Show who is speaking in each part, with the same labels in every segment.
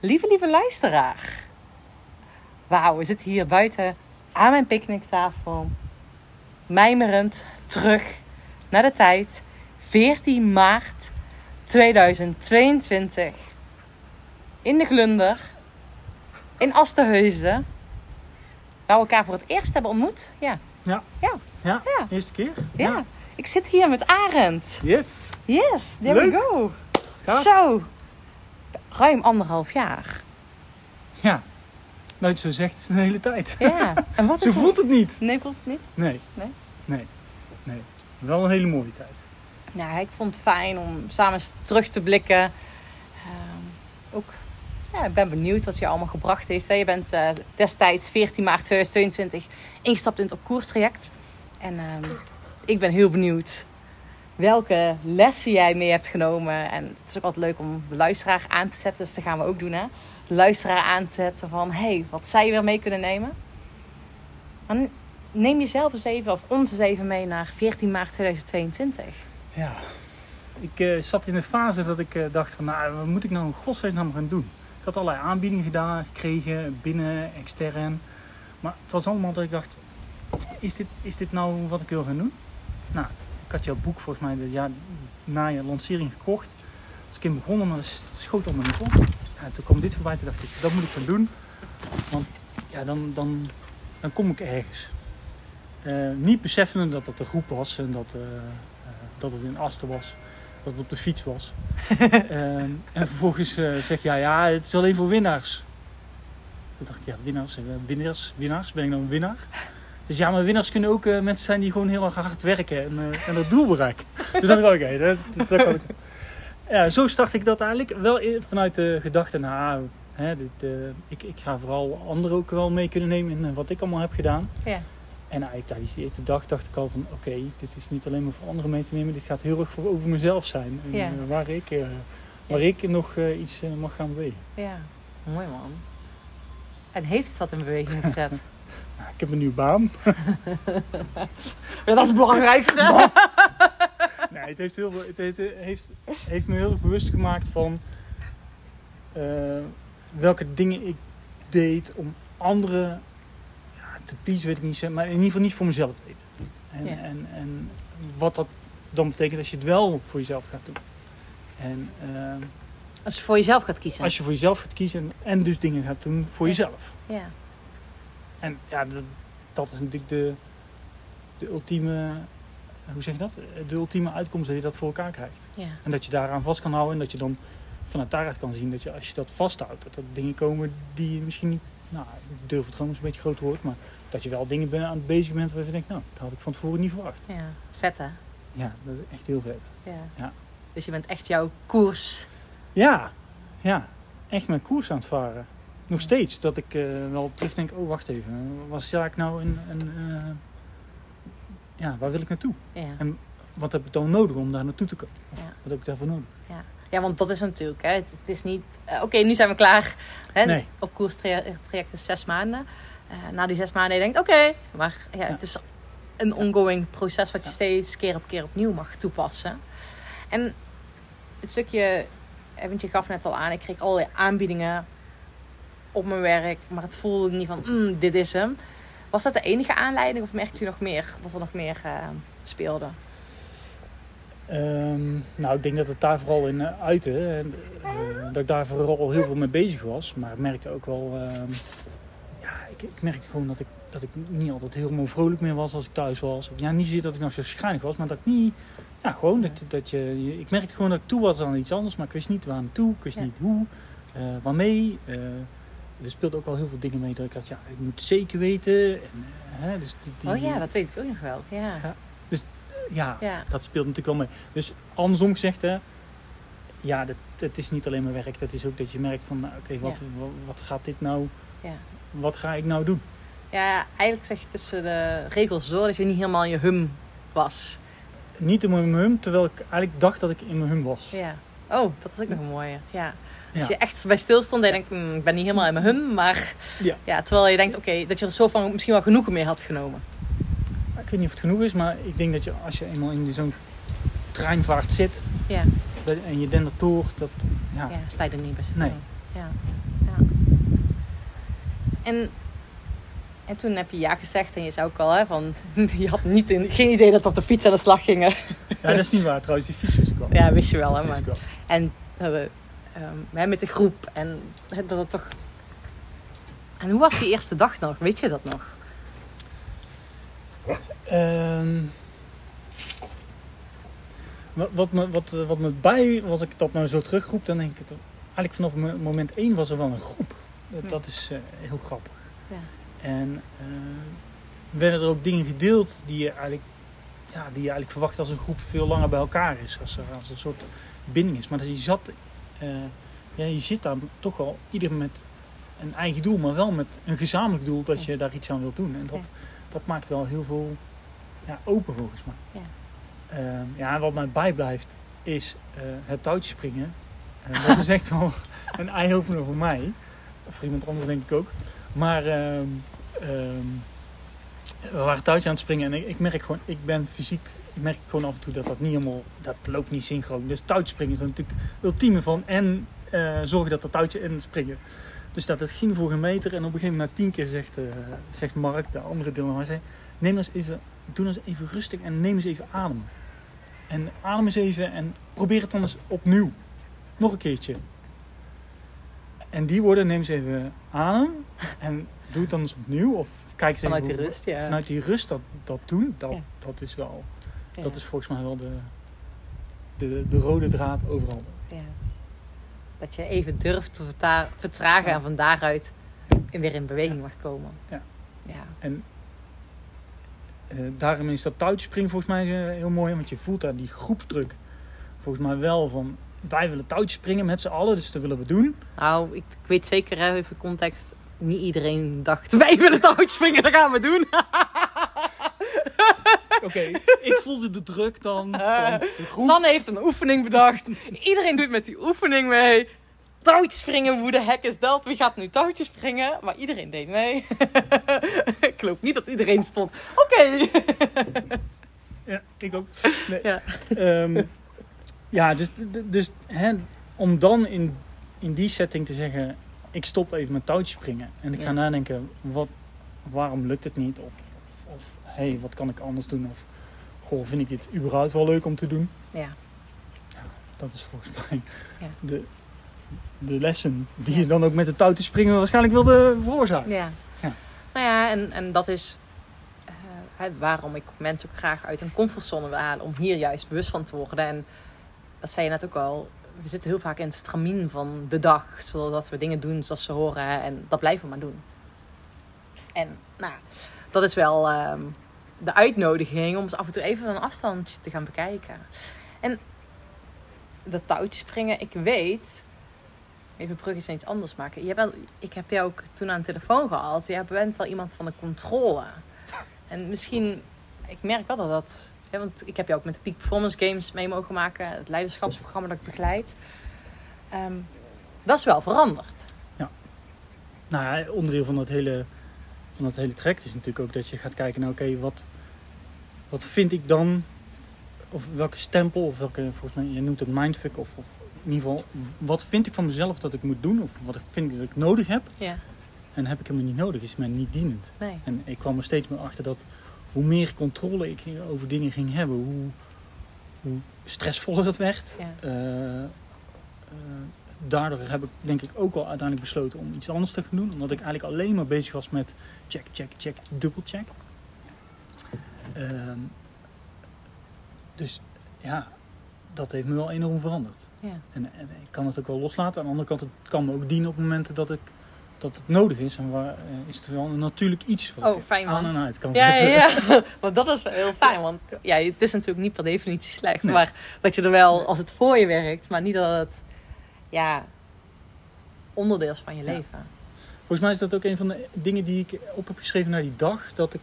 Speaker 1: Lieve, lieve luisteraar. Wauw, we zitten hier buiten aan mijn picknicktafel. Mijmerend terug naar de tijd. 14 maart 2022. In de Glunder. In Astenheuzen. Waar we elkaar voor het eerst hebben ontmoet. Ja.
Speaker 2: Ja.
Speaker 1: Ja.
Speaker 2: Ja,
Speaker 1: Ja.
Speaker 2: eerste keer?
Speaker 1: ja. Ik zit hier met Arend.
Speaker 2: Yes.
Speaker 1: Yes, there
Speaker 2: Leuk.
Speaker 1: we go.
Speaker 2: Gaaf.
Speaker 1: Zo. Ruim anderhalf jaar.
Speaker 2: Ja. Nou, zo zegt, is het een hele tijd.
Speaker 1: Ja. En wat
Speaker 2: Zo
Speaker 1: is
Speaker 2: voelt het niet.
Speaker 1: Nee, voelt het niet?
Speaker 2: Nee.
Speaker 1: Nee?
Speaker 2: Nee. Nee. Wel een hele mooie tijd.
Speaker 1: Ja, ik vond het fijn om samen eens terug te blikken. Ehm, ook, ja, ik ben benieuwd wat je allemaal gebracht heeft. Hè. Je bent eh, destijds 14 maart 2022 ingestapt in het op koerstraject. En ehm, ik ben heel benieuwd welke lessen jij mee hebt genomen. En het is ook altijd leuk om de luisteraar aan te zetten. Dus dat gaan we ook doen, hè. Luisteraar aan te zetten van... hey, wat zij weer mee kunnen nemen. Dan neem jezelf eens even, of ons eens even mee naar 14 maart 2022.
Speaker 2: Ja. Ik eh, zat in een fase dat ik eh, dacht van, nou, wat moet ik nou in godsnaam nou gaan doen? Ik had allerlei aanbiedingen gedaan, gekregen, binnen, extern. Maar het was allemaal dat ik dacht, is dit, is dit nou wat ik wil gaan doen? Nou, ik had jouw boek volgens mij jaar na je lancering gekocht. Dus ik in begonnen, maar dat schoot allemaal niet op. Ja, toen kwam dit voorbij, toen dacht ik, dat moet ik gaan doen. Want ja, dan, dan, dan kom ik ergens. Eh, niet beseffende dat het een groep was en dat, eh, eh, dat het in Asten was. Dat het op de fiets was. En vervolgens zeg jij, ja, het is alleen voor winnaars. Toen dacht ik, ja, winnaars, winnaars, winnaars, ben ik nou een winnaar? Dus ja, maar winnaars kunnen ook eh, mensen zijn die gewoon heel erg hard werken en, eh, en dat doel bereiken. Oké, dat, dat, dat kan ik. Ja, zo start ik dat eigenlijk wel vanuit de gedachte, nou, hè, dit, eh, ik, ik ga vooral anderen ook wel mee kunnen nemen in wat ik allemaal heb gedaan.
Speaker 1: Ja.
Speaker 2: En eigenlijk tijdens de eerste dag dacht ik al van oké, dit is niet alleen maar voor anderen mee te nemen, dit gaat heel erg voor over mezelf zijn. En,
Speaker 1: Ja.
Speaker 2: waar ik, eh, waar ik nog eh, iets mag gaan bewegen.
Speaker 1: Ja, mooi man. En heeft het wat in beweging gezet?
Speaker 2: Nou, ik heb een nieuwe baan.
Speaker 1: Ja, dat is het belangrijkste.
Speaker 2: nee, het heeft, heel, het heeft, heeft, heeft me heel erg bewust gemaakt van eh, welke dingen ik deed om anderen ja, te pleasen, weet ik niet, maar in ieder geval niet voor mezelf weten. En,
Speaker 1: Ja.
Speaker 2: en, en wat dat dan betekent als je het wel voor jezelf gaat doen. En eh,
Speaker 1: Als je voor jezelf gaat kiezen.
Speaker 2: als je voor jezelf gaat kiezen en, en dus dingen gaat doen voor
Speaker 1: Ja.
Speaker 2: jezelf.
Speaker 1: Ja.
Speaker 2: En ja, dat, dat is natuurlijk de, de ultieme, hoe zeg je dat? De ultieme uitkomst dat je dat voor elkaar krijgt.
Speaker 1: Ja.
Speaker 2: En dat je daaraan vast kan houden en dat je dan vanuit daaruit kan zien dat je als je dat vasthoudt, dat er dingen komen die je misschien niet, nou, ik durf het gewoon eens een beetje groot woord, maar dat je wel dingen bent aan het bezig bent waar je denkt, nou, dat had ik van tevoren niet verwacht.
Speaker 1: ja. Vet hè?
Speaker 2: Ja, dat is echt heel vet.
Speaker 1: Ja.
Speaker 2: Ja.
Speaker 1: Dus je bent echt jouw koers.
Speaker 2: Ja, ja, echt mijn koers aan het varen. Nog steeds dat ik eh, wel terugdenk, oh wacht even, was Sjaak nou een, een eh, ja, waar wil ik naartoe?
Speaker 1: Ja.
Speaker 2: Wat heb ik dan nodig om daar naartoe te komen?
Speaker 1: Ja.
Speaker 2: Wat heb ik daarvoor nodig?
Speaker 1: ja, want dat is natuurlijk, hè. Het, het is niet, eh, oké, nu zijn we klaar. Hè?
Speaker 2: Nee.
Speaker 1: Op koerstraject is zes maanden. Na die zes maanden je denkt, oké. maar ja,
Speaker 2: Ja.
Speaker 1: het is een ongoing proces wat je steeds keer op keer opnieuw mag toepassen. En het stukje, want je gaf net al aan, ik kreeg allerlei aanbiedingen op mijn werk, maar het voelde niet van, mm, dit is hem. Was dat de enige aanleiding of merkte u nog meer dat er nog meer eh, speelde?
Speaker 2: Ehm, nou, ik denk dat het daar vooral in uh, uitte. En, eh, dat ik daar vooral heel veel mee bezig was. Maar ik merkte ook wel... ehm, ja, ik, ik merkte gewoon dat ik, dat ik niet altijd helemaal vrolijk meer was als ik thuis was. Ja, niet zozeer dat ik nog zo schijnig was, maar dat ik niet... Ja, gewoon dat, dat je, je- Ik merkte gewoon dat ik toe was aan iets anders, maar ik wist niet waar naartoe. Ik wist
Speaker 1: Ja.
Speaker 2: niet hoe, waarmee. Er speelde ook al heel veel dingen mee dat ik had, ja, ik moet zeker weten. En, hè, dus die, die,
Speaker 1: Oh ja, dat weet ik ook nog wel. Ja,
Speaker 2: ja,
Speaker 1: ja,
Speaker 2: dat speelt natuurlijk wel mee. Dus andersom gezegd, hè, ja, dat, het is niet alleen maar werk. Het is ook dat je merkt van, nou, oké, wat, wat, wat gaat dit nou,
Speaker 1: ja.
Speaker 2: wat ga ik nou doen?
Speaker 1: Ja, eigenlijk zeg je tussen de regels door dat je niet helemaal in je hum was.
Speaker 2: Niet in mijn hum, terwijl ik eigenlijk dacht dat ik in mijn hum was.
Speaker 1: Ja. Oh, dat is ook nog een mooie. Ja. Als je echt bij stilstond en je denkt, "Mm, ik ben niet helemaal in mijn hum, maar
Speaker 2: Ja.
Speaker 1: terwijl je denkt, oké, dat je er zo van misschien wel genoegen mee had genomen.
Speaker 2: Ik weet niet of het genoeg is, maar ik denk dat je als je eenmaal in zo'n treinvaart zit
Speaker 1: Ja,
Speaker 2: dat- en je dendert door, dat, ja,
Speaker 1: ja sta je er niet bij stil.
Speaker 2: Nee.
Speaker 1: ja, ja. En, en toen heb je ja gezegd en je zei ook al, hè, van, je had niet in, geen idee dat we op de fiets aan de slag gingen.
Speaker 2: Ja, dat is niet waar trouwens. Die fiets wist ik wel.
Speaker 1: Ja, wist je wel, hè. Maar, en dat we, wij met de groep en dat het toch... En hoe was die eerste dag nog? Weet je dat nog?
Speaker 2: Ehm, wat, wat, me, wat, eh, wat me bij, als ik dat nou zo terugroep, dan denk ik het eigenlijk vanaf mo- moment één was er wel een groep. Dat,
Speaker 1: Ja.
Speaker 2: dat is eh, heel grappig.
Speaker 1: Ja.
Speaker 2: En eh, werden er ook dingen gedeeld die je eigenlijk, ja, die je eigenlijk verwacht als een groep veel langer bij elkaar is. Als er als een soort binding is. Maar dat je zat, ja, je zit daar toch wel ieder met een eigen doel, maar wel met een gezamenlijk doel dat je daar iets aan wilt doen. En dat, dat maakt wel heel veel ja, open volgens mij.
Speaker 1: Ja.
Speaker 2: Ehm, ja, wat mij bijblijft is eh, het touwtje springen. En dat is echt wel een eye-opener voor mij. Voor iemand anders denk ik ook. Maar ehm, ehm, we waren touwtje aan het springen en ik, ik merk gewoon, ik ben fysiek, ik merk gewoon af en toe dat dat niet helemaal, dat loopt niet synchroon. Dus touwtje springen is er natuurlijk ultieme van. En eh, zorgen dat dat touwtje in springen. Dus dat het ging voor een meter en op een gegeven moment na tien keer zegt, eh, zegt Mark, de andere deelnemer, zei, neem eens even, doe eens even rustig en neem eens even adem. En adem eens even en probeer het dan eens opnieuw. Nog een keertje. En die woorden, neem eens even adem en doe het dan eens opnieuw. Of kijk eens
Speaker 1: Vanuit
Speaker 2: even
Speaker 1: die rust, ja.
Speaker 2: Vanuit die rust dat, dat doen, dat,
Speaker 1: Ja.
Speaker 2: dat is wel,
Speaker 1: Ja.
Speaker 2: dat is volgens mij wel de, de, de rode draad overal.
Speaker 1: Ja. Dat je even durft te vertragen en van daaruit weer in beweging mag komen.
Speaker 2: Ja.
Speaker 1: Ja.
Speaker 2: En eh, daarom is dat touwtjespringen volgens mij eh, heel mooi. Want je voelt daar die groepsdruk volgens mij wel van... Wij willen touwtjes springen met z'n allen, dus dat willen we doen.
Speaker 1: Nou, ik, ik weet zeker, hè, even context. Niet iedereen dacht, wij willen touwtjes springen, dat gaan we doen.
Speaker 2: Oké, ik voelde de druk dan van groep.
Speaker 1: Sanne heeft een oefening bedacht. Iedereen doet met die oefening mee. Touwtjes springen, hoe de hek is dat? Wie gaat nu touwtjes springen? Maar iedereen deed mee. ik geloof niet dat iedereen stond. Oké.
Speaker 2: Ja, ik ook. Nee.
Speaker 1: Ja.
Speaker 2: Ehm, ja, dus, dus hè, om dan in, in die setting te zeggen... Ik stop even met touwtjes springen. En ik ga
Speaker 1: Ja.
Speaker 2: nadenken, wat, waarom lukt het niet? Of hey, wat kan ik anders doen? Of goh, vind ik dit überhaupt wel leuk om te doen?
Speaker 1: Ja.
Speaker 2: Dat is volgens mij
Speaker 1: Ja.
Speaker 2: de, de lessen die
Speaker 1: Ja.
Speaker 2: je dan ook met de touwtjes springen waarschijnlijk wilde veroorzaken.
Speaker 1: Ja.
Speaker 2: Ja.
Speaker 1: Nou ja, en, en dat is eh, waarom ik mensen ook graag uit een comfortzone wil halen. Om hier juist bewust van te worden. En dat zei je net ook al. We zitten heel vaak in het stramien van de dag. Zodat we dingen doen zoals ze horen. En dat blijven we maar doen. En nou, dat is wel ehm, de uitnodiging om eens af en toe even van een afstandje te gaan bekijken. En dat touwtje springen, ik weet even een iets anders maken. Je bent, ik heb jou ook toen aan de telefoon gehad. Je bent wel iemand van de controle. En misschien, ik merk wel dat dat... Ja, want ik heb jou ook met de Peak Performance Games mee mogen maken. Het leiderschapsprogramma dat ik begeleid. Ehm, dat is wel veranderd.
Speaker 2: Nou ja, onderdeel van dat hele, van dat hele traject is natuurlijk ook dat je gaat kijken naar, oké, wat, wat vind ik dan, of welke stempel, of welke, volgens mij, je noemt het mindfuck, of, of in ieder geval, wat vind ik van mezelf dat ik moet doen, of wat ik vind dat ik nodig heb,
Speaker 1: Ja,
Speaker 2: en heb ik hem niet nodig, is mij niet dienend.
Speaker 1: nee.
Speaker 2: En ik kwam er steeds meer achter dat hoe meer controle ik over dingen ging hebben, hoe, hoe stressvoller het werd.
Speaker 1: Ja.
Speaker 2: Eh, eh, daardoor heb ik denk ik ook wel uiteindelijk besloten om iets anders te gaan doen. Omdat ik eigenlijk alleen maar bezig was met check, check, check, dubbelcheck. Ehm dus ja, dat heeft me wel enorm veranderd.
Speaker 1: Ja.
Speaker 2: En, en ik kan het ook wel loslaten. Aan de andere kant, het kan me ook dienen op momenten dat, ik, dat het nodig is. En waar, eh, is het wel een natuurlijk iets wat
Speaker 1: Oh, fijn,
Speaker 2: aan en uit kan
Speaker 1: Ja,
Speaker 2: zetten.
Speaker 1: ja, ja. Want dat is wel heel fijn. Want ja, het is natuurlijk niet per definitie slecht.
Speaker 2: Nee.
Speaker 1: Maar dat je er wel, als het voor je werkt, maar niet dat het ja, onderdeel is van je
Speaker 2: Ja.
Speaker 1: leven.
Speaker 2: Volgens mij is dat ook een van de dingen die ik op heb geschreven naar die dag. Dat ik,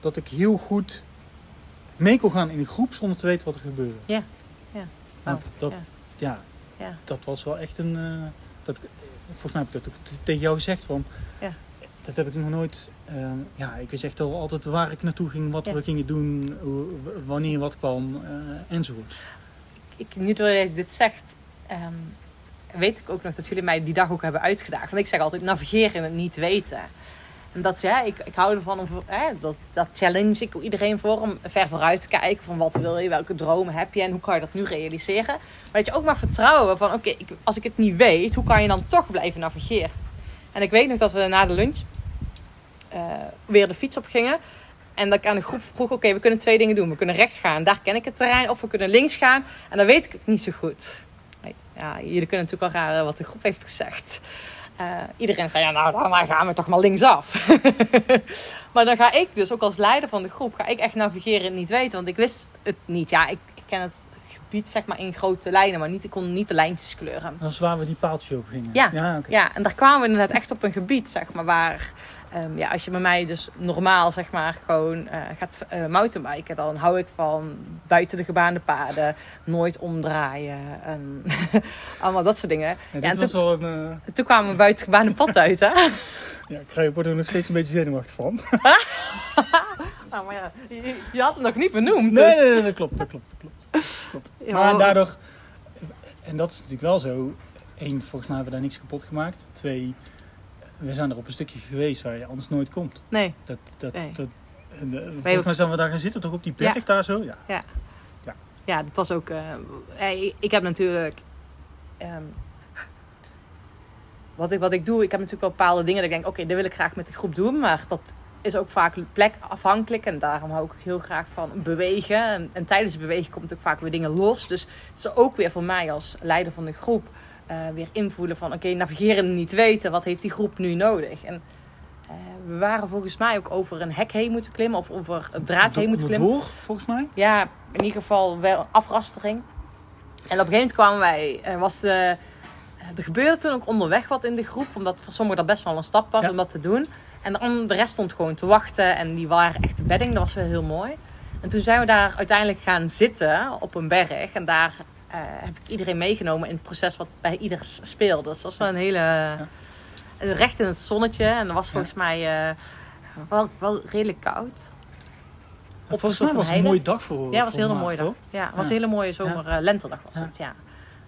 Speaker 2: dat ik heel goed mee kon gaan in een groep zonder te weten wat er gebeurde.
Speaker 1: Ja, ja.
Speaker 2: Want dat,
Speaker 1: ja.
Speaker 2: ja.
Speaker 1: Ja.
Speaker 2: dat was wel echt een... eh, dat, volgens mij heb ik dat ook tegen jou gezegd. Van,
Speaker 1: Ja.
Speaker 2: Dat heb ik nog nooit... eh, ja, ik wist echt al altijd waar ik naartoe ging, wat
Speaker 1: Ja.
Speaker 2: we gingen doen, wanneer wat kwam, eh, enzovoort.
Speaker 1: ik, nu dat dit zegt, ehm, weet ik ook nog dat jullie mij die dag ook hebben uitgedaagd. Want ik zeg altijd, navigeer in het niet weten. En dat ja, ik, ik hou ervan om hè, dat, dat challenge ik iedereen voor om ver vooruit te kijken van wat wil je, welke dromen heb je en hoe kan je dat nu realiseren. Maar dat je ook maar vertrouwen van oké, als ik het niet weet, hoe kan je dan toch blijven navigeren? En ik weet nog dat we na de lunch eh, weer de fiets op gingen. En dat ik aan de groep vroeg, oké, we kunnen twee dingen doen. We kunnen rechts gaan, daar ken ik het terrein. Of we kunnen links gaan, en dan weet ik het niet zo goed. Ja, jullie kunnen natuurlijk wel raden wat de groep heeft gezegd. Uh, iedereen zei, ja nou, dan gaan we toch maar linksaf. maar dan ga ik dus, ook als leider van de groep, ga ik echt navigeren en niet weten. Want ik wist het niet. Ja, ik, ik ken het gebied zeg maar in grote lijnen, maar niet, ik kon niet de lijntjes kleuren.
Speaker 2: Dat is waar we die paaltjes over gingen.
Speaker 1: Ja, ja, ja, en daar kwamen we inderdaad echt op een gebied, zeg maar, waar Um, ja, als je bij mij dus normaal zeg maar gewoon uh, gaat uh, mountainbiken, dan hou ik van buiten de gebaande paden, nooit omdraaien en allemaal dat soort dingen.
Speaker 2: Ja, ja, was toen, een, uh...
Speaker 1: toen kwamen we buiten het gebaande pad uit, hè?
Speaker 2: ja, ik krijg, word er nog steeds een beetje zenuwachtig van.
Speaker 1: nou, maar ja, je, je, had het nog niet benoemd.
Speaker 2: Dus. Nee, nee, nee, dat klopt, dat klopt, dat klopt. klopt. Maar daardoor, en dat is natuurlijk wel zo. Eén, volgens mij hebben we daar niks kapot gemaakt. Twee, we zijn er op een stukje geweest waar je anders nooit komt.
Speaker 1: Nee.
Speaker 2: Dat, dat, dat, volgens mij zijn we daar gaan zitten, toch op die berg daar zo? Ja.
Speaker 1: Ja. ja. ja, dat was ook... Uh, ik heb natuurlijk... Um, wat, ik, wat ik doe, ik heb natuurlijk wel bepaalde dingen dat ik denk... Oké, okay, dit wil ik graag met de groep doen. Maar dat is ook vaak plekafhankelijk. En daarom hou ik heel graag van bewegen. En, en tijdens het bewegen komt ook vaak weer dingen los. Dus het is ook weer voor mij als leider van de groep uh, weer invoelen van oké, okay, navigeren niet weten, wat heeft die groep nu nodig? En uh, we waren volgens mij ook over een hek heen moeten klimmen of over een draad heen moeten klimmen.
Speaker 2: Door, volgens mij?
Speaker 1: Ja, in ieder geval wel afrastering. En op een gegeven moment kwamen wij, was de, er gebeurde toen ook onderweg wat in de groep, omdat voor sommigen dat best wel een stap was ja. om dat te doen. En dan, de rest stond gewoon te wachten en die waren echt de bedding, dat was wel heel mooi. En toen zijn we daar uiteindelijk gaan zitten op een berg. En daar heb ik iedereen meegenomen in het proces wat bij ieder speelde. Dus dat was wel een hele. Ja. recht in het zonnetje. En dat was volgens mij uh, wel, wel redelijk koud.
Speaker 2: Ja, volgens mij was het een mooie dag voor
Speaker 1: Ja, het was een hele mooie dag. Ja, het was een hele mooie zomer uh, lentedag was het, ja.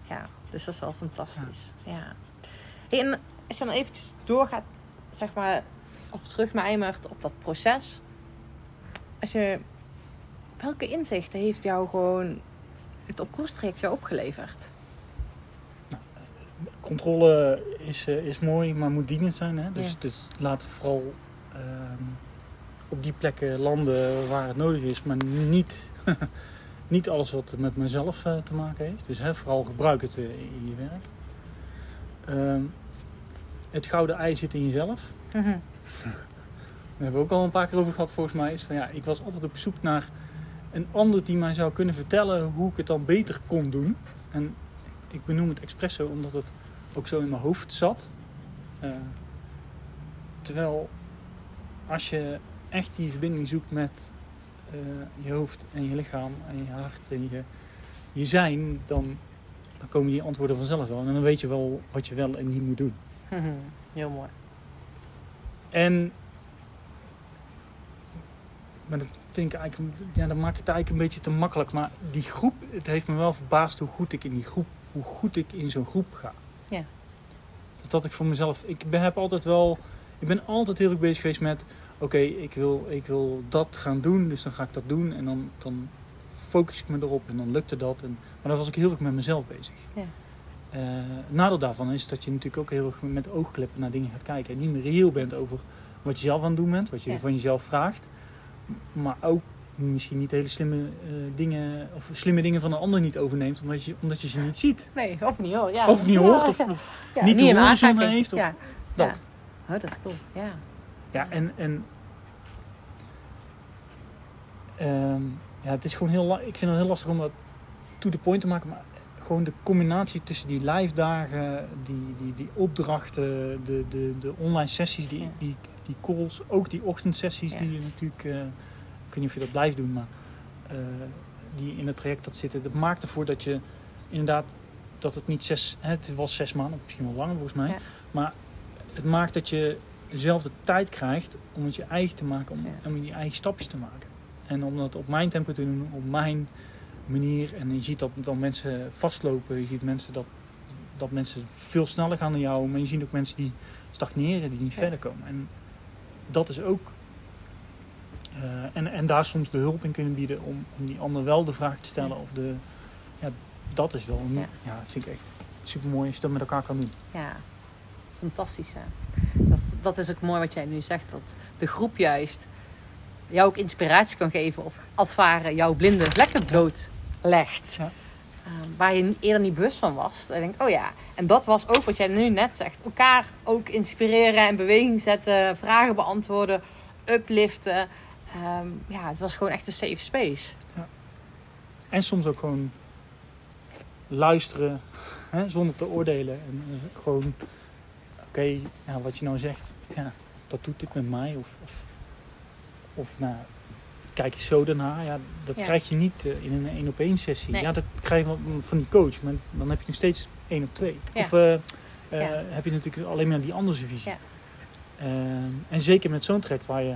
Speaker 1: ja. Dus dat is wel fantastisch. Ja. Hey, en als je dan eventjes doorgaat, zeg maar, of terug mijmert op dat proces. Als je, welke inzichten heeft jou gewoon het op koerstraject jou opgeleverd?
Speaker 2: Nou, controle is, uh, is mooi, maar moet dienend zijn. Hè? Dus, ja. dus laat vooral uh, op die plekken landen waar het nodig is, maar niet, niet alles wat met mezelf uh, te maken heeft. Dus hè, vooral gebruik het in je werk. Ehm, het gouden ei zit in jezelf. Mm -hmm. Daar hebben we ook al een paar keer over gehad volgens mij. Is van, ja, ik was altijd op zoek naar een ander die mij zou kunnen vertellen hoe ik het dan beter kon doen. En ik benoem het expres zo omdat het ook zo in mijn hoofd zat. Uh, terwijl als je echt die verbinding zoekt met uh, je hoofd en je lichaam en je hart en je, je zijn, dan, dan komen die antwoorden vanzelf wel. En dan weet je wel wat je wel en niet moet doen.
Speaker 1: Heel mooi.
Speaker 2: En maar dat vind ik eigenlijk, ja, dat maakt het eigenlijk een beetje te makkelijk. Maar die groep, het heeft me wel verbaasd hoe goed ik in die groep, hoe goed ik in zo'n groep ga.
Speaker 1: Ja.
Speaker 2: Dat dat ik voor mezelf, ik ben, heb altijd wel, ik ben altijd heel erg bezig geweest met, oké, okay, ik, wil, ik wil dat gaan doen, dus dan ga ik dat doen. En dan, dan focus ik me erop en dan lukte dat. En, maar dan was ik heel erg met mezelf bezig.
Speaker 1: Ja.
Speaker 2: Uh, nadeel daarvan is dat je natuurlijk ook heel erg met oogklippen naar dingen gaat kijken. En niet meer reëel bent over wat je zelf aan het doen bent, wat je ja. van jezelf vraagt maar ook misschien niet hele slimme uh, dingen of slimme dingen van een ander niet overneemt omdat je, omdat je ze niet ziet.
Speaker 1: Nee, of niet hoort. Ja.
Speaker 2: Of niet hoort of, of ja, niet, de horizon heeft. Of
Speaker 1: ja.
Speaker 2: Dat.
Speaker 1: Oh, dat is cool. Ja.
Speaker 2: Ja, en, en um, ja, het is gewoon heel ik vind het heel lastig om dat to the point te maken, maar gewoon de combinatie tussen die live dagen, die, die, die opdrachten, de, de, de online sessies, die, die die calls, ook die ochtendsessies ja. die je natuurlijk, uh, ik weet niet of je dat blijft doen, maar uh, die in het traject dat zitten, dat maakt ervoor dat je inderdaad, dat het niet zes, het was zes maanden, misschien wel langer volgens mij, ja. maar het maakt dat je zelf de tijd krijgt om het je eigen te maken, om, ja. om je eigen stapjes te maken. En om dat op mijn tempo te doen, op mijn manier. En je ziet dat dan mensen vastlopen, je ziet mensen dat dat mensen veel sneller gaan dan jou. Maar je ziet ook mensen die stagneren, die niet verder komen. En dat is ook... eh, en, en daar soms de hulp in kunnen bieden om, om die ander wel de vraag te stellen.
Speaker 1: Ja.
Speaker 2: Of de, ja, dat is wel een,
Speaker 1: Ja.
Speaker 2: ja. vind ik echt super mooi als je dat met elkaar kan doen.
Speaker 1: Ja, fantastisch hè. Dat, dat is ook mooi wat jij nu zegt. Dat de groep juist jou ook inspiratie kan geven. Of als het ware jouw blinde vlekken blootlegt.
Speaker 2: Ja.
Speaker 1: Eh, waar je eerder niet bewust van was. En denkt, oh ja. En dat was ook wat jij nu net zegt. Elkaar ook inspireren en beweging zetten. Vragen beantwoorden. Upliften. Ehm, ja, het was gewoon echt een safe space.
Speaker 2: En soms ook gewoon luisteren hè, zonder te oordelen. En eh, gewoon, oké, ja, wat je nou zegt, ja, dat doet dit met mij. Of, of, of nou, kijk je zo daarna. Ja, dat
Speaker 1: Ja.
Speaker 2: krijg je niet eh, in een één op één sessie.
Speaker 1: Nee.
Speaker 2: Ja, dat krijg je van die coach, maar dan heb je nog steeds één op twee.
Speaker 1: Ja.
Speaker 2: Of eh, eh, heb je natuurlijk alleen maar die andere visie.
Speaker 1: Ja.
Speaker 2: En zeker met zo'n traject waar je,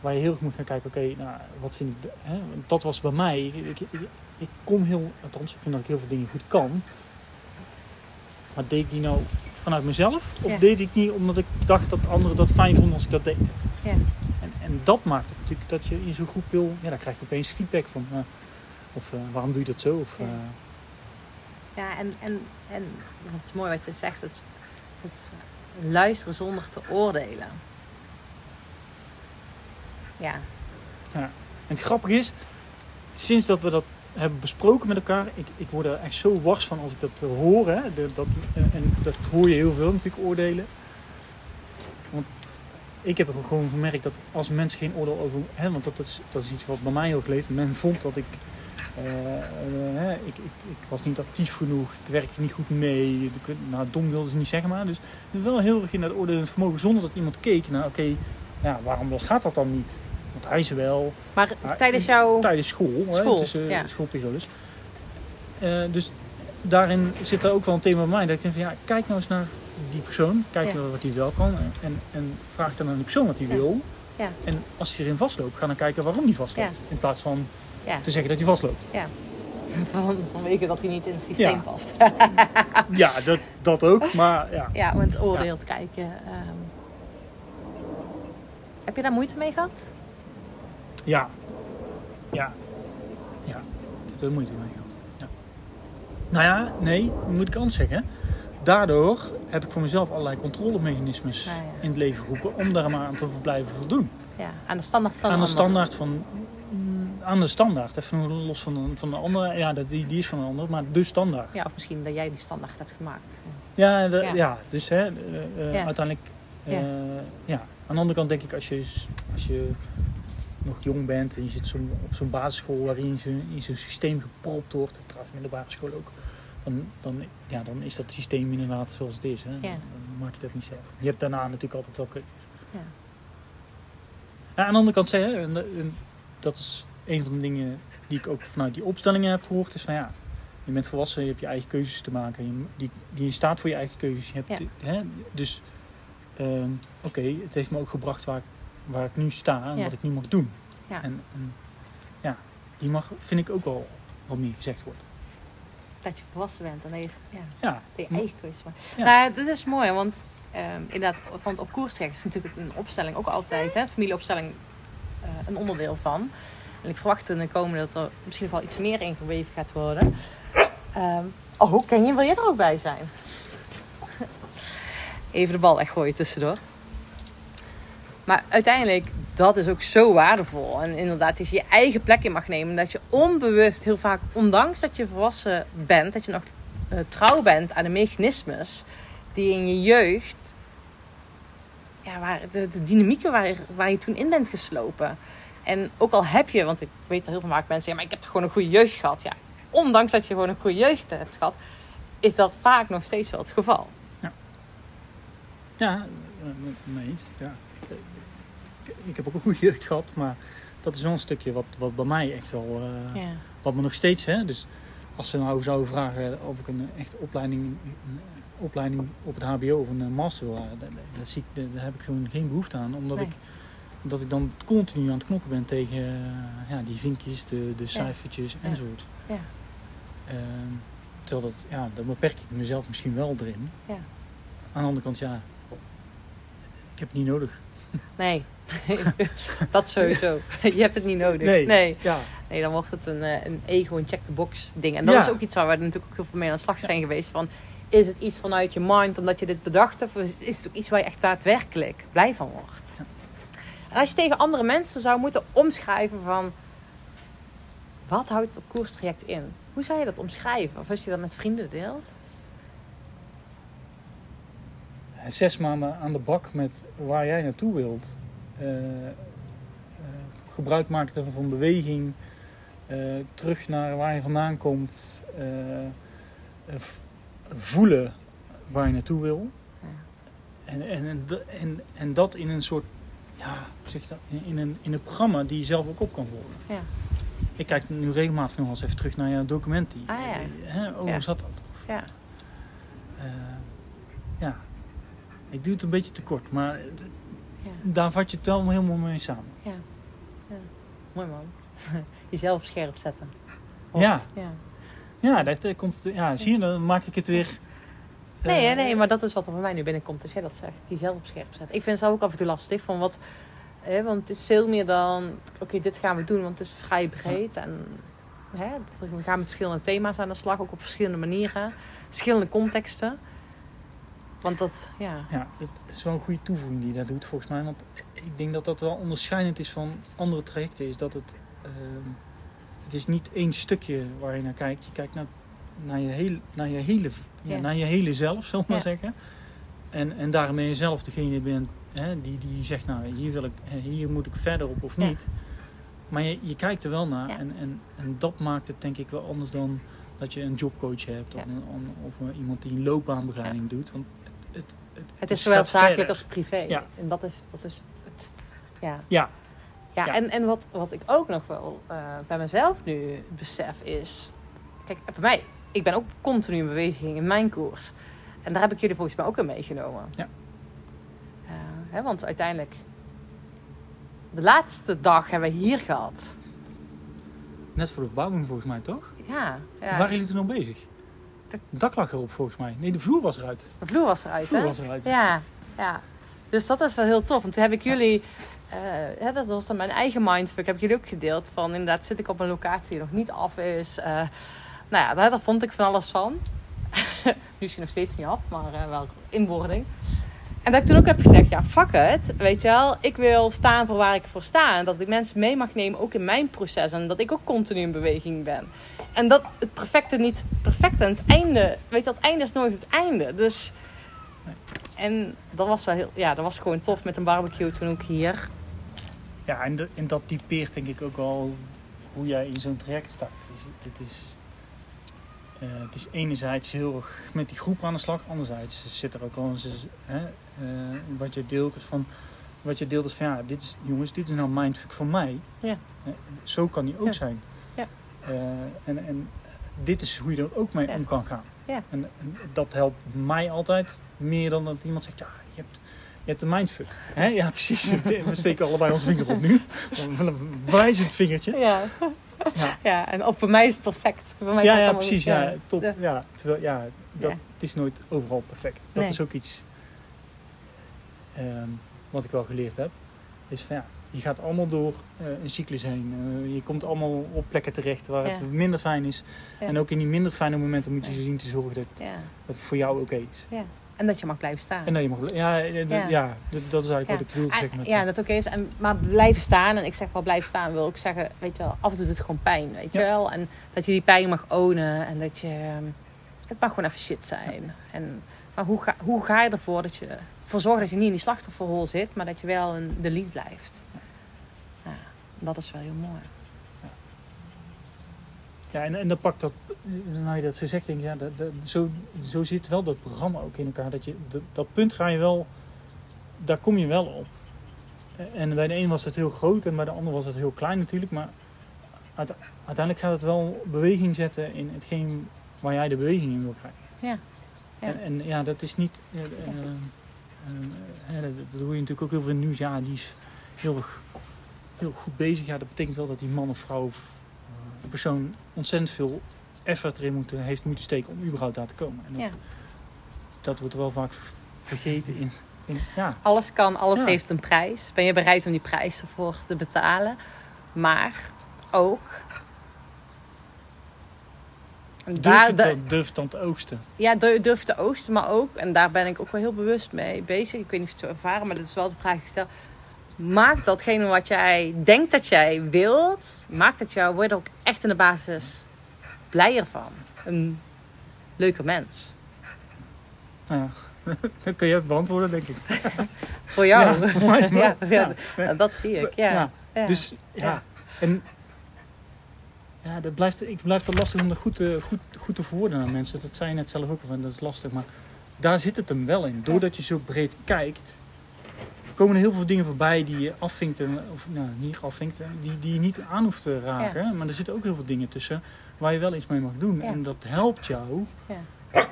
Speaker 2: waar je heel erg moet gaan kijken, oké, nou, wat vind ik, hè, dat was bij mij. Ik, ik, kon heel, althans, ik vind dat ik heel veel dingen goed kan. Maar deed ik die nou vanuit mezelf? Of deed ik niet omdat ik dacht dat anderen dat fijn vonden als ik dat deed?
Speaker 1: Ja.
Speaker 2: En, dat maakt het natuurlijk dat je in zo'n groep wil, ja, daar krijg je opeens feedback van. eh, of eh, waarom doe je dat zo? Of,
Speaker 1: Ja.
Speaker 2: eh,
Speaker 1: Ja, en, en, en wat is mooi wat je zegt. Het, het luisteren zonder te oordelen. Ja,
Speaker 2: En het grappige is, sinds dat we dat hebben besproken met elkaar, ik, ik word er echt zo wars van als ik dat hoor. Hè, de- dat, en, en dat hoor je heel veel natuurlijk, oordelen. Ik heb gewoon gemerkt dat als mensen geen oordeel over... Hè, want dat is, dat is iets wat bij mij heel geleefd. Men vond dat ik, eh, eh, hè, ik, ik... Ik was niet actief genoeg, ik werkte niet goed mee. Ik, nou, dom wilden ze niet zeggen maar. Dus wel heel erg in dat oordelend vermogen, zonder dat iemand keek naar... Oké, ja, waarom gaat dat dan niet? Want hij is wel
Speaker 1: maar
Speaker 2: Maar
Speaker 1: tijdens jouw...
Speaker 2: tijdens school, hè,
Speaker 1: School,
Speaker 2: tussen
Speaker 1: ja.
Speaker 2: schoolperiodes. Eh, dus daarin zit er ook wel een thema bij mij. Dat ik denk van ja, kijk nou eens naar die persoon. Kijk
Speaker 1: Ja.
Speaker 2: naar wat hij wel kan. En, en, en vraag dan aan die persoon wat hij
Speaker 1: Ja.
Speaker 2: wil.
Speaker 1: Ja.
Speaker 2: En als hij erin vastloopt, ga dan kijken waarom hij vastloopt. In plaats van
Speaker 1: Ja,
Speaker 2: te zeggen dat hij vastloopt.
Speaker 1: van, vanwege dat hij niet in het systeem
Speaker 2: Ja.
Speaker 1: past.
Speaker 2: ja, dat, dat ook. Maar ja,
Speaker 1: ja, om het oordeel te kijken. ehm. heb je daar moeite mee gehad?
Speaker 2: ja. Ja. Ja. Ik heb er moeite mee gehad. Ja. Nou ja, nee, moet ik anders zeggen. Daardoor heb ik voor mezelf allerlei controlemechanismes
Speaker 1: ja.
Speaker 2: in het leven geroepen om daar maar aan te blijven voldoen.
Speaker 1: Ja, aan de standaard van
Speaker 2: aan de standaard van. mm, Aan de standaard. Even los van de, van de andere. Ja, dat, die, die is van een ander, maar de standaard.
Speaker 1: Ja, of misschien dat jij die standaard hebt gemaakt.
Speaker 2: Ja, de-
Speaker 1: Ja.
Speaker 2: ja. dus hè, eh, eh,
Speaker 1: Ja.
Speaker 2: uiteindelijk. eh,
Speaker 1: Ja.
Speaker 2: Aan de andere kant denk ik, als je, als je nog jong bent en je zit zo, op zo'n basisschool waarin je in zo'n systeem gepropt wordt, trouwens in de basisschool ook, dan, dan, ja, dan is dat systeem inderdaad zoals het is. Hè. Dan, dan maak je dat niet zelf. Je hebt daarna natuurlijk altijd wel keuzes.
Speaker 1: Ja.
Speaker 2: Ja, aan de andere kant zeggen, en, en dat is een van de dingen die ik ook vanuit die opstellingen heb gehoord, is van ja, je bent volwassen, je hebt je eigen keuzes te maken, je, die, die staat voor je eigen keuzes. Je hebt,
Speaker 1: Ja.
Speaker 2: hè, dus ehm, oké, het heeft me ook gebracht waar, ik- waar ik nu sta en
Speaker 1: Ja.
Speaker 2: wat ik nu mag doen.
Speaker 1: Ja.
Speaker 2: En, en ja, die mag, vind ik ook wel wat meer gezegd worden.
Speaker 1: Dat je volwassen bent en dat je, ja,
Speaker 2: Ja,
Speaker 1: dat je eigen maakt.
Speaker 2: Ja.
Speaker 1: Nou, dit is mooi, want ehm, inderdaad, van het op koers trekken is natuurlijk een opstelling ook altijd, hè, familieopstelling, eh, een onderdeel van. En ik verwacht in de komende dat er misschien nog wel iets meer ingeweven gaat worden. Ehm oh, hoe ken je? Wil jij er ook bij zijn? Even de bal weggooien tussendoor. Maar uiteindelijk, dat is ook zo waardevol. En inderdaad, dat je je eigen plek in mag nemen. Dat je onbewust heel vaak, ondanks dat je volwassen bent, dat je nog eh, trouw bent aan de mechanismes die in je jeugd, ja, waar, de, dynamieken waar, waar je toen in bent geslopen. En ook al heb je, want ik weet dat heel veel vaak mensen zeggen, maar ik heb gewoon een goede jeugd gehad. Ja, ondanks dat je gewoon een goede jeugd hebt gehad, is dat vaak nog steeds wel het geval.
Speaker 2: ja eh, mee eens. Ja. Ik- heb ook een goede jeugd gehad, maar dat is wel een stukje wat, wat bij mij echt wel, eh,
Speaker 1: Ja,
Speaker 2: wat me nog steeds, hè, dus als ze nou zouden vragen of ik een echte opleiding, een opleiding op het HBO of een eh, master wil, halen, daar, daar, heb ik gewoon geen behoefte aan, omdat
Speaker 1: Nee.
Speaker 2: ik omdat ik dan continu aan het knokken ben tegen eh, ja, die vinkjes, de, de cijfertjes
Speaker 1: Ja.
Speaker 2: enzovoort.
Speaker 1: Ja.
Speaker 2: Ehm, terwijl dat, ja, dan beperk ik mezelf misschien wel erin.
Speaker 1: Ja.
Speaker 2: Aan de andere kant, ja, ik heb het niet nodig.
Speaker 1: Nee, dat sowieso. Je hebt het niet nodig.
Speaker 2: Nee.
Speaker 1: nee.
Speaker 2: Ja,
Speaker 1: Nee, dan wordt het een, eh, een ego, een check-the-box ding. En dat
Speaker 2: Ja.
Speaker 1: is ook iets waar we natuurlijk ook heel veel mee aan de slag zijn geweest. Van, is het iets vanuit je mind omdat je dit bedacht hebt? Of is het ook iets waar je echt daadwerkelijk blij van wordt? En als je tegen andere mensen zou moeten omschrijven van... Wat houdt het koerstraject in? Hoe zou je dat omschrijven? Of als je dat met vrienden deelt?
Speaker 2: zes maanden aan de bak met waar jij naartoe wilt. Eh, eh, gebruik maken van beweging. eh, terug naar waar je vandaan komt. voelen waar je naartoe wil. En, en, en, en, dat in een soort, ja, zeg je dat? In, een, in een programma die je zelf ook op kan volgen.
Speaker 1: Ja.
Speaker 2: Ik kijk nu regelmatig nog eens even terug naar je document. Die,
Speaker 1: Ah, ja.
Speaker 2: hè, oh,
Speaker 1: Ja.
Speaker 2: hoe zat dat? Of,
Speaker 1: Ja.
Speaker 2: ja, ik doe het een beetje te kort, maar het-
Speaker 1: Ja.
Speaker 2: daar vat je het wel helemaal mee samen.
Speaker 1: Ja. ja. Mooi man. Jezelf scherp zetten.
Speaker 2: Ja.
Speaker 1: ja.
Speaker 2: Ja, dat eh, komt, ja, zie je, dan maak ik het weer.
Speaker 1: Nee,
Speaker 2: eh,
Speaker 1: nee, maar dat is wat er voor mij nu binnenkomt als jij dat zegt. Jezelf scherp zetten. Ik vind het zelf ook af en toe lastig. Van wat, hè, want het is veel meer dan... Oké, dit gaan we doen, want het is vrij breed. En hè, we gaan met verschillende thema's aan de slag. Ook op verschillende manieren. Verschillende contexten. Want dat, ja...
Speaker 2: Ja, dat is wel een goede toevoeging die je daar doet volgens mij. Want ik denk dat dat wel onderscheidend is van andere trajecten. Is dat het, ehm, het is niet één stukje waar je naar kijkt. Je kijkt naar, naar, je, hele, naar, je, hele, ja,
Speaker 1: Ja.
Speaker 2: naar je hele zelf, zal ik maar zeggen. En, en daarom ben je zelf degene bent, hè, die, die zegt, nou hier, wil ik, hier moet ik verder op of niet. Maar je, je kijkt er wel naar. En, en, en dat maakt het denk ik wel anders dan dat je een jobcoach hebt. Of,
Speaker 1: Ja.
Speaker 2: een, of iemand die een loopbaanbegeleiding doet. Want het, het,
Speaker 1: Het is zowel zakelijk
Speaker 2: verder.
Speaker 1: als privé.
Speaker 2: Ja.
Speaker 1: En dat is, dat is het. Ja.
Speaker 2: Ja,
Speaker 1: Ja,
Speaker 2: Ja.
Speaker 1: en, en wat, wat ik ook nog wel eh, bij mezelf nu besef is... Kijk, bij mij, ik ben ook continu in beweging in mijn koers. En daar heb ik jullie volgens mij ook in meegenomen.
Speaker 2: Ja.
Speaker 1: Eh, hè, want uiteindelijk... De laatste dag hebben we hier gehad.
Speaker 2: net voor de verbouwing volgens mij toch?
Speaker 1: Ja,
Speaker 2: Waar
Speaker 1: ja.
Speaker 2: waren jullie toen nog bezig? Het dak lag erop volgens mij. Nee, de vloer was eruit.
Speaker 1: de vloer was
Speaker 2: De
Speaker 1: eruit,
Speaker 2: vloer
Speaker 1: hè?
Speaker 2: was eruit.
Speaker 1: Ja, ja. Dus dat is wel heel tof. Want toen heb ik jullie... eh, dat was dan mijn eigen mindfuck. Heb ik jullie ook gedeeld. Van inderdaad zit ik op een locatie die nog niet af is. Eh, nou ja, daar, daar vond ik van alles van. nu is hij nog steeds niet af. Maar eh, wel in wording. En dat ik toen ook heb gezegd. Ja, fuck it. Weet je wel. Ik wil staan voor waar ik voor sta. En dat ik mensen mee mag nemen. Ook in mijn proces. En dat ik ook continu in beweging ben. En dat het perfecte niet perfect. En het einde. Weet je, het einde is nooit het einde. Dus... En dat was wel heel, ja, dat was gewoon tof met een barbecue toen ook hier.
Speaker 2: Ja, en, de- en dat typeert denk ik ook wel hoe jij in zo'n traject staat. Dus dit is, eh, het is enerzijds heel erg met die groep aan de slag. Anderzijds zit er ook wel eens, hè, eh, wat je deelt is van... Wat je deelt is van, ja, dit is, jongens, dit is nou mindfuck van mij.
Speaker 1: Ja.
Speaker 2: Eh, zo kan die ook
Speaker 1: Ja.
Speaker 2: zijn. Eh, en, en dit is hoe je er ook mee
Speaker 1: Ja.
Speaker 2: om kan gaan.
Speaker 1: Ja.
Speaker 2: En, en dat helpt mij altijd meer dan dat iemand zegt, ja, je hebt, je hebt een mindfuck. Hè? Ja, precies. We steken allebei ons vinger op nu. Een wijzend vingertje.
Speaker 1: Ja.
Speaker 2: Ja.
Speaker 1: ja, en of voor mij is het perfect. Voor mij
Speaker 2: Ja, ja, precies. Ja, top.
Speaker 1: Ja.
Speaker 2: Terwijl, ja, dat, het is nooit overal perfect. Dat
Speaker 1: Nee.
Speaker 2: is ook iets ehm, wat ik wel geleerd heb. Is van ja, je gaat allemaal door eh, een cyclus heen. Eh, je komt allemaal op plekken terecht waar
Speaker 1: Ja.
Speaker 2: het minder fijn is.
Speaker 1: Ja.
Speaker 2: En ook in die minder fijne momenten moet je zien te zorgen dat, dat het voor jou oké is.
Speaker 1: ja. En dat je mag blijven staan.
Speaker 2: En dat je mag... Ja, eh,
Speaker 1: Ja.
Speaker 2: ja. dat, dat is eigenlijk wat ik bedoel
Speaker 1: En-
Speaker 2: met...
Speaker 1: ja, dat oké is. En, maar blijven staan. En ik zeg wel blijven staan wil ik zeggen, weet je wel, af en toe doet het gewoon pijn, weet je wel. En dat je die pijn mag ownen. En dat je, ehm, het mag gewoon even shit zijn. En, maar hoe ga, hoe ga je ervoor dat je ervoor zorgt dat je niet in die slachtofferrol zit, maar dat je wel een, de lead blijft. Dat is wel heel mooi.
Speaker 2: Ja, en, en dan pakt dat, nou je dat zo zegt, denk ik, ja, dat, dat, zo, zo zit wel dat programma ook in elkaar. Dat, je, dat, dat punt ga je wel, daar kom je wel op. En bij de een was het heel groot en bij de ander was het heel klein natuurlijk. Maar uite- uiteindelijk gaat het wel beweging zetten in hetgeen waar jij de beweging in wil krijgen.
Speaker 1: Ja. Ja.
Speaker 2: En, en ja, dat is niet, eh, eh, eh, dat, dat hoor je natuurlijk ook heel veel nieuws. Ja, die is heel, erg- heel goed bezig. Ja, dat betekent wel dat die man of vrouw of eh, persoon ontzettend veel effort erin moeten, heeft moeten steken om überhaupt daar te komen. En dat,
Speaker 1: Ja.
Speaker 2: dat wordt wel vaak vergeten in, in ja,
Speaker 1: Alles kan, alles
Speaker 2: Ja.
Speaker 1: heeft een prijs. Ben je bereid om die prijs ervoor te betalen? Maar ook.
Speaker 2: Durf,
Speaker 1: daar,
Speaker 2: durf dan te oogsten.
Speaker 1: ja, durf durf te oogsten, maar ook, en daar ben ik ook wel heel bewust mee bezig. Ik weet niet of je het zo ervaren, maar dat is wel de vraag die ik stel. Maakt datgene wat jij denkt dat jij wilt, maakt dat jou, word ook echt in de basis blijer van. Een leuke mens.
Speaker 2: Nou ja, dat kun je het beantwoorden, denk ik.
Speaker 1: Voor jou.
Speaker 2: Ja, voor mij wel.
Speaker 1: ja, ja,
Speaker 2: Ja.
Speaker 1: dat zie ik. Ja.
Speaker 2: Dus ja, en ja, dat blijft, ik blijf het lastig om dat goed te, goed, goed te verwoorden aan mensen. Dat zei je net zelf ook al, dat is lastig. Maar daar zit het hem wel in. Doordat je zo breed kijkt, komen er heel veel dingen voorbij die je afvinkt. en- Of nou, niet afvinkt, die, die je niet aan hoeft te raken. Maar er zitten ook heel veel dingen tussen waar je wel iets mee mag doen. En dat helpt jou
Speaker 1: Ja.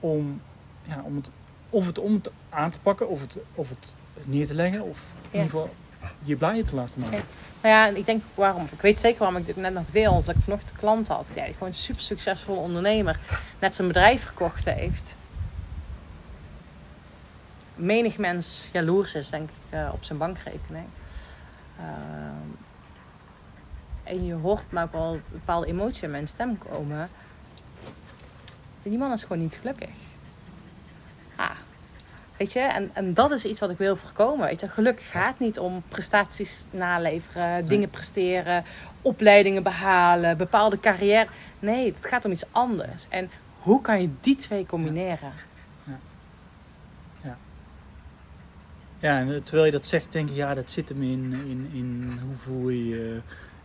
Speaker 2: om, ja, om het, of het om aan te pakken, of het, of het neer te leggen. Of in ieder geval je blijer te laten maken.
Speaker 1: Nou ja, en ik denk waarom. Ik weet zeker waarom ik dit net nog deel. Als ik vanochtend een klant had. Ja, die gewoon een super succesvolle ondernemer. Net zijn bedrijf verkocht heeft. Menig mens jaloers is, denk ik, eh, op zijn bankrekening. Ehm, en je hoort maar ook wel een bepaalde emotie in mijn stem komen. Die man is gewoon niet gelukkig. Ah, Weet je, en, en dat is iets wat ik wil voorkomen. Weet je, geluk gaat niet om prestaties naleveren, dingen presteren, opleidingen behalen, bepaalde carrière. Nee, het gaat om iets anders. En hoe kan je die twee combineren?
Speaker 2: Ja, en eh, terwijl je dat zegt, denk ik, ja, dat zit hem in, in, in hoe voel je je.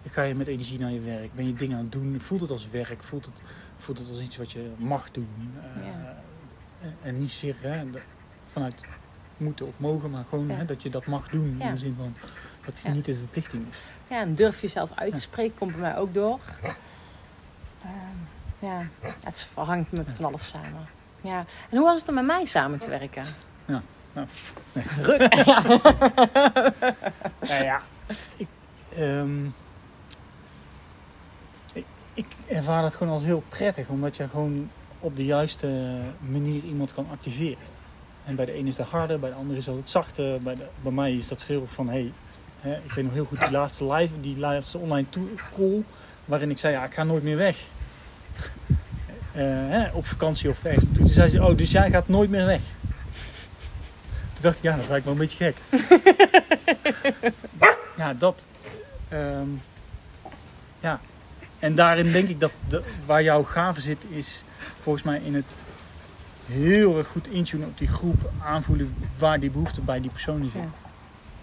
Speaker 2: Ga je met energie naar je werk? Ben je dingen aan het doen? Voelt het als werk? Voelt het, voelt het als iets wat je mag doen? Eh,
Speaker 1: Ja.
Speaker 2: en, en niet zozeer hè, de- vanuit moeten of mogen, maar gewoon
Speaker 1: Ja.
Speaker 2: hè, dat je dat mag doen.
Speaker 1: Ja.
Speaker 2: In de zin van dat het niet een verplichting is.
Speaker 1: Ja, en durf jezelf uit te spreken, komt bij mij ook door. Ehm, ja, het hangt met van alles samen. Ja. En hoe was het om met mij samen te werken?
Speaker 2: Ja, nou, nee. Nou ja, ik, ehm, ik, ik ervaar het gewoon als heel prettig, omdat je gewoon op de juiste manier iemand kan activeren. En bij de een is dat harder, bij de ander is dat het zachter. Bij, de, bij mij is dat veel van, hey, hè, ik weet nog heel goed die laatste live, die laatste online call, waarin ik zei, ja, ik ga nooit meer weg. Eh, hè, op vakantie of ergens. Toen zei ze, oh, dus jij gaat nooit meer weg. Dacht ik, ja, dat is eigenlijk wel een beetje gek. ja, dat. ehm, ja. En daarin denk ik dat de, waar jouw gave zit, is volgens mij in het heel erg goed intunen op die groep, aanvoelen waar die behoefte bij die persoon zit.
Speaker 1: Ja.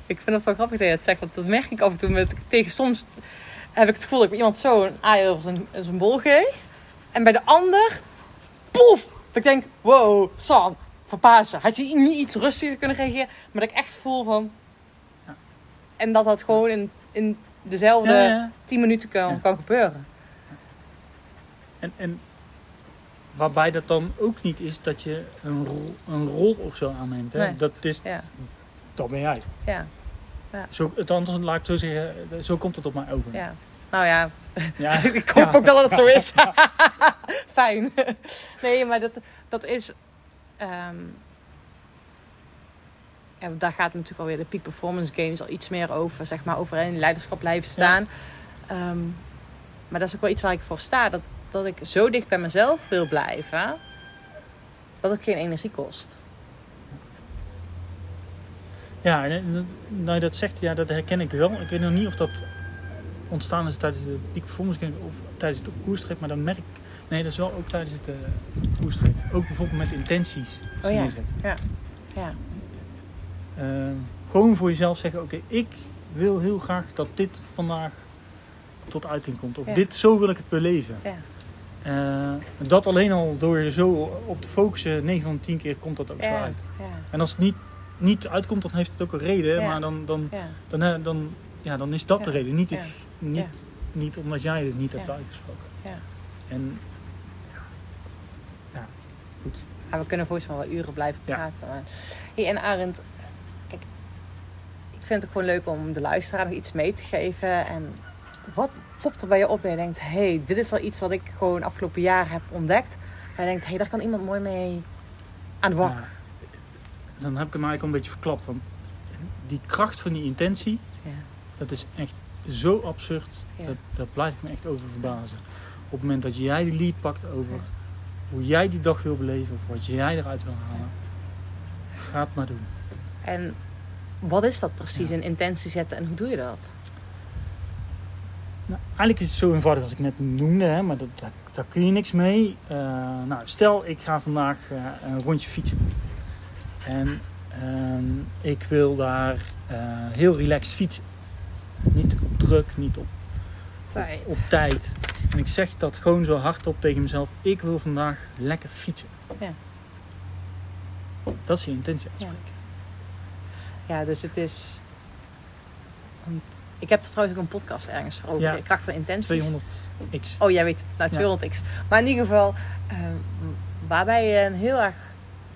Speaker 1: Ik vind het wel grappig dat je dat zegt, want dat merk ik af en toe met tegen soms heb ik het gevoel dat ik iemand zo een aai over zijn, zijn bol geef. En bij de ander, poef! Dat ik denk, wow, Had je niet iets rustiger kunnen reageren? Maar dat ik echt voel van...
Speaker 2: Ja.
Speaker 1: En dat dat gewoon in, in dezelfde
Speaker 2: Ja, ja.
Speaker 1: 10 minuten kan,
Speaker 2: Ja.
Speaker 1: kan gebeuren.
Speaker 2: En, en waarbij dat dan ook niet is dat je een rol, een rol of zo aanneemt. Hè?
Speaker 1: Nee.
Speaker 2: Dat, is,
Speaker 1: Ja,
Speaker 2: dat ben jij.
Speaker 1: ja,
Speaker 2: Zo, het anders, laat ik zo zeggen, zo komt het op mij over.
Speaker 1: ja. Nou ja,
Speaker 2: Ja.
Speaker 1: ik hoop
Speaker 2: Ja.
Speaker 1: ook dat het zo is. Fijn. Nee, maar dat, dat is... ehm, ja, daar gaat natuurlijk alweer de Peak Performance Games al iets meer over. Zeg maar, over in leiderschap blijven staan. Ehm, maar dat is ook wel iets waar ik voor sta. Dat, dat ik zo dicht bij mezelf wil blijven. Dat het geen energie kost.
Speaker 2: Ja, en dat- nou je dat zegt, ja, dat herken ik wel. Ik weet nog niet of dat ontstaan is tijdens de Peak Performance Game of tijdens het koerstrip, maar dan merk ik... Nee, dat is wel ook tijdens het uh. Ook bijvoorbeeld met intenties.
Speaker 1: Oh ja.
Speaker 2: neerzetten.
Speaker 1: Ja,
Speaker 2: Eh, gewoon voor jezelf zeggen, oké, ik wil heel graag dat dit vandaag tot uiting komt. Of
Speaker 1: Ja.
Speaker 2: dit, zo wil ik het beleven.
Speaker 1: ja,
Speaker 2: Eh, dat alleen al door je zo op te focussen, 9 van de 10 keer komt dat ook zo
Speaker 1: ja,
Speaker 2: uit.
Speaker 1: ja,
Speaker 2: En als het niet, niet uitkomt, dan heeft het ook een reden.
Speaker 1: Ja.
Speaker 2: Maar dan, dan,
Speaker 1: ja.
Speaker 2: dan, eh, dan, ja, dan is dat
Speaker 1: Ja.
Speaker 2: de reden. Niet, het,
Speaker 1: Ja.
Speaker 2: niet,
Speaker 1: Ja.
Speaker 2: niet omdat jij het niet hebt
Speaker 1: Ja.
Speaker 2: uitgesproken.
Speaker 1: Ja.
Speaker 2: En ja, goed.
Speaker 1: Ja, we kunnen volgens mij wel uren blijven praten. Maar... Hey, en Arend, kijk, ik vind het ook gewoon leuk om de luisteraar nog iets mee te geven. En wat popt er bij je op dat je denkt... hé, hey, dit is wel iets wat ik gewoon afgelopen jaar heb ontdekt. Waar je denkt, hé, hey, daar kan iemand mooi mee aan de bak.
Speaker 2: Ja. Dan heb ik hem eigenlijk al een beetje verklapt. Want die kracht van die intentie,
Speaker 1: Ja.
Speaker 2: dat is echt zo absurd.
Speaker 1: Ja.
Speaker 2: Dat, dat blijft me echt over verbazen. Op het moment dat jij de lead pakt over. Hoe jij die dag wil beleven, of wat jij eruit wil halen, ga het maar doen.
Speaker 1: En wat is dat precies,
Speaker 2: Ja.
Speaker 1: een intentie zetten en hoe doe je dat?
Speaker 2: Nou, eigenlijk is het zo eenvoudig als ik net noemde, hè, maar dat, dat, daar kun je niks mee. Eh, nou, stel, ik ga vandaag eh, een rondje fietsen. En ehm, ik wil daar eh, heel relaxed fietsen. Niet op druk, niet op,
Speaker 1: Tijd.
Speaker 2: op tijd. En ik zeg dat gewoon zo hardop tegen mezelf. Ik wil vandaag lekker fietsen.
Speaker 1: Ja.
Speaker 2: Dat is je intentie uitspreken.
Speaker 1: Ja, dus het is... Want ik heb er trouwens ook een podcast ergens voor over.
Speaker 2: Ja.
Speaker 1: De kracht van intenties.
Speaker 2: 200x.
Speaker 1: Oh, jij weet, nou
Speaker 2: Ja.
Speaker 1: 200x. Maar in ieder geval, eh, waarbij je een heel erg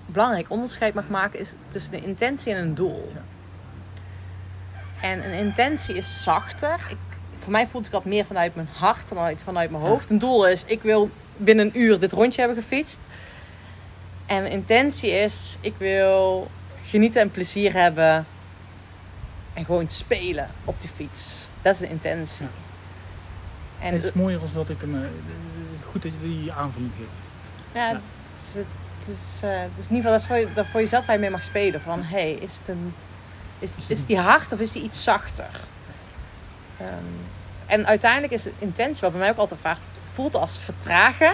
Speaker 1: belangrijk onderscheid mag maken, is tussen de intentie en een doel.
Speaker 2: Ja.
Speaker 1: En een intentie is zachter. Ik, voor mij voelt ik dat meer vanuit mijn hart dan uit, vanuit mijn hoofd. Een doel is, ik wil binnen een uur dit rondje hebben gefietst. En intentie is, ik wil genieten en plezier hebben. En gewoon spelen op die fiets. Dat is de intentie.
Speaker 2: Ja.
Speaker 1: En
Speaker 2: het is mooier als wat ik hem... eh, goed dat je die aanvulling geeft.
Speaker 1: Ja,
Speaker 2: Ja.
Speaker 1: Het, is, het, is, eh, het is in ieder geval dat, is voor, je- dat voor jezelf waar je mee mag spelen. Van, hé, hey, is, het een, is,
Speaker 2: Is
Speaker 1: die hard of is die iets zachter? Ehm, en uiteindelijk is het intentie, wat bij mij ook altijd vaart, het voelt als vertragen.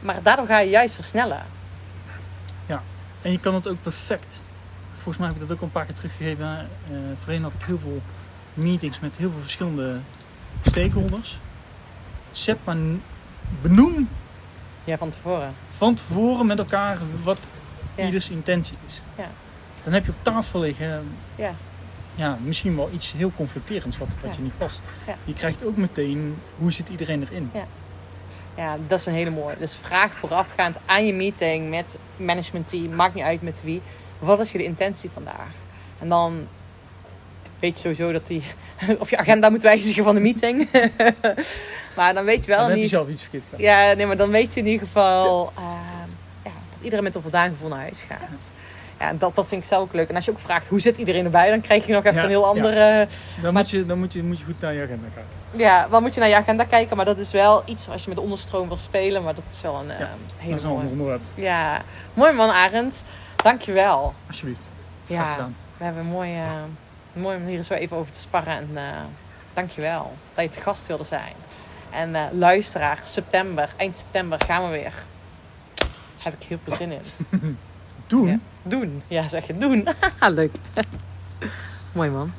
Speaker 1: Maar daardoor ga je juist versnellen.
Speaker 2: En je kan het ook perfect. Volgens mij heb ik dat ook al een paar keer teruggegeven. Eh voorheen had ik heel veel meetings met heel veel verschillende stakeholders. Zet maar benoem
Speaker 1: Ja, van tevoren.
Speaker 2: van tevoren met elkaar wat
Speaker 1: Ja.
Speaker 2: ieders intentie is.
Speaker 1: Ja.
Speaker 2: Dan heb je op tafel liggen
Speaker 1: Ja.
Speaker 2: Ja, misschien wel iets heel conflicterends wat, wat
Speaker 1: Ja.
Speaker 2: je niet past.
Speaker 1: Ja.
Speaker 2: Je krijgt ook meteen hoe zit iedereen erin.
Speaker 1: Ja, dat is een hele mooie. Dus vraag voorafgaand aan je meeting met managementteam, maakt niet uit met wie. Wat is je de intentie vandaag? En dan weet je sowieso dat die, of je agenda moet wijzigen van de meeting. maar dan weet je wel
Speaker 2: Dan heb je
Speaker 1: niet.
Speaker 2: zelf iets verkeerd gedaan.
Speaker 1: Ja, nee, maar dan weet je in ieder geval ehm, ja, dat iedereen met een voldaan gevoel naar huis gaat. Ja, dat, dat vind ik zelf ook leuk. En als je ook vraagt hoe zit iedereen erbij, dan krijg je nog even
Speaker 2: Ja,
Speaker 1: een heel
Speaker 2: ja.
Speaker 1: andere.
Speaker 2: Dan,
Speaker 1: Maar-
Speaker 2: moet, je, dan moet, je, moet je goed naar je agenda kijken.
Speaker 1: Ja, dan moet je naar je agenda kijken. Maar dat is wel iets als je met de onderstroom wil spelen. Maar dat is wel een eh,
Speaker 2: Ja,
Speaker 1: hele
Speaker 2: Dat is wel een
Speaker 1: mooie.
Speaker 2: onderwerp.
Speaker 1: Ja, mooi man Arend. Dankjewel.
Speaker 2: Alsjeblieft.
Speaker 1: Ja, we hebben een mooie, mooie manier zo even over te sparren. En uh, dankjewel dat je te gast wilde zijn. En eh, luisteraar, september, eind september gaan we weer. Heb ik heel veel zin in.
Speaker 2: Doen.
Speaker 1: Doen. Ja, zeg je doen. Leuk. mooi man.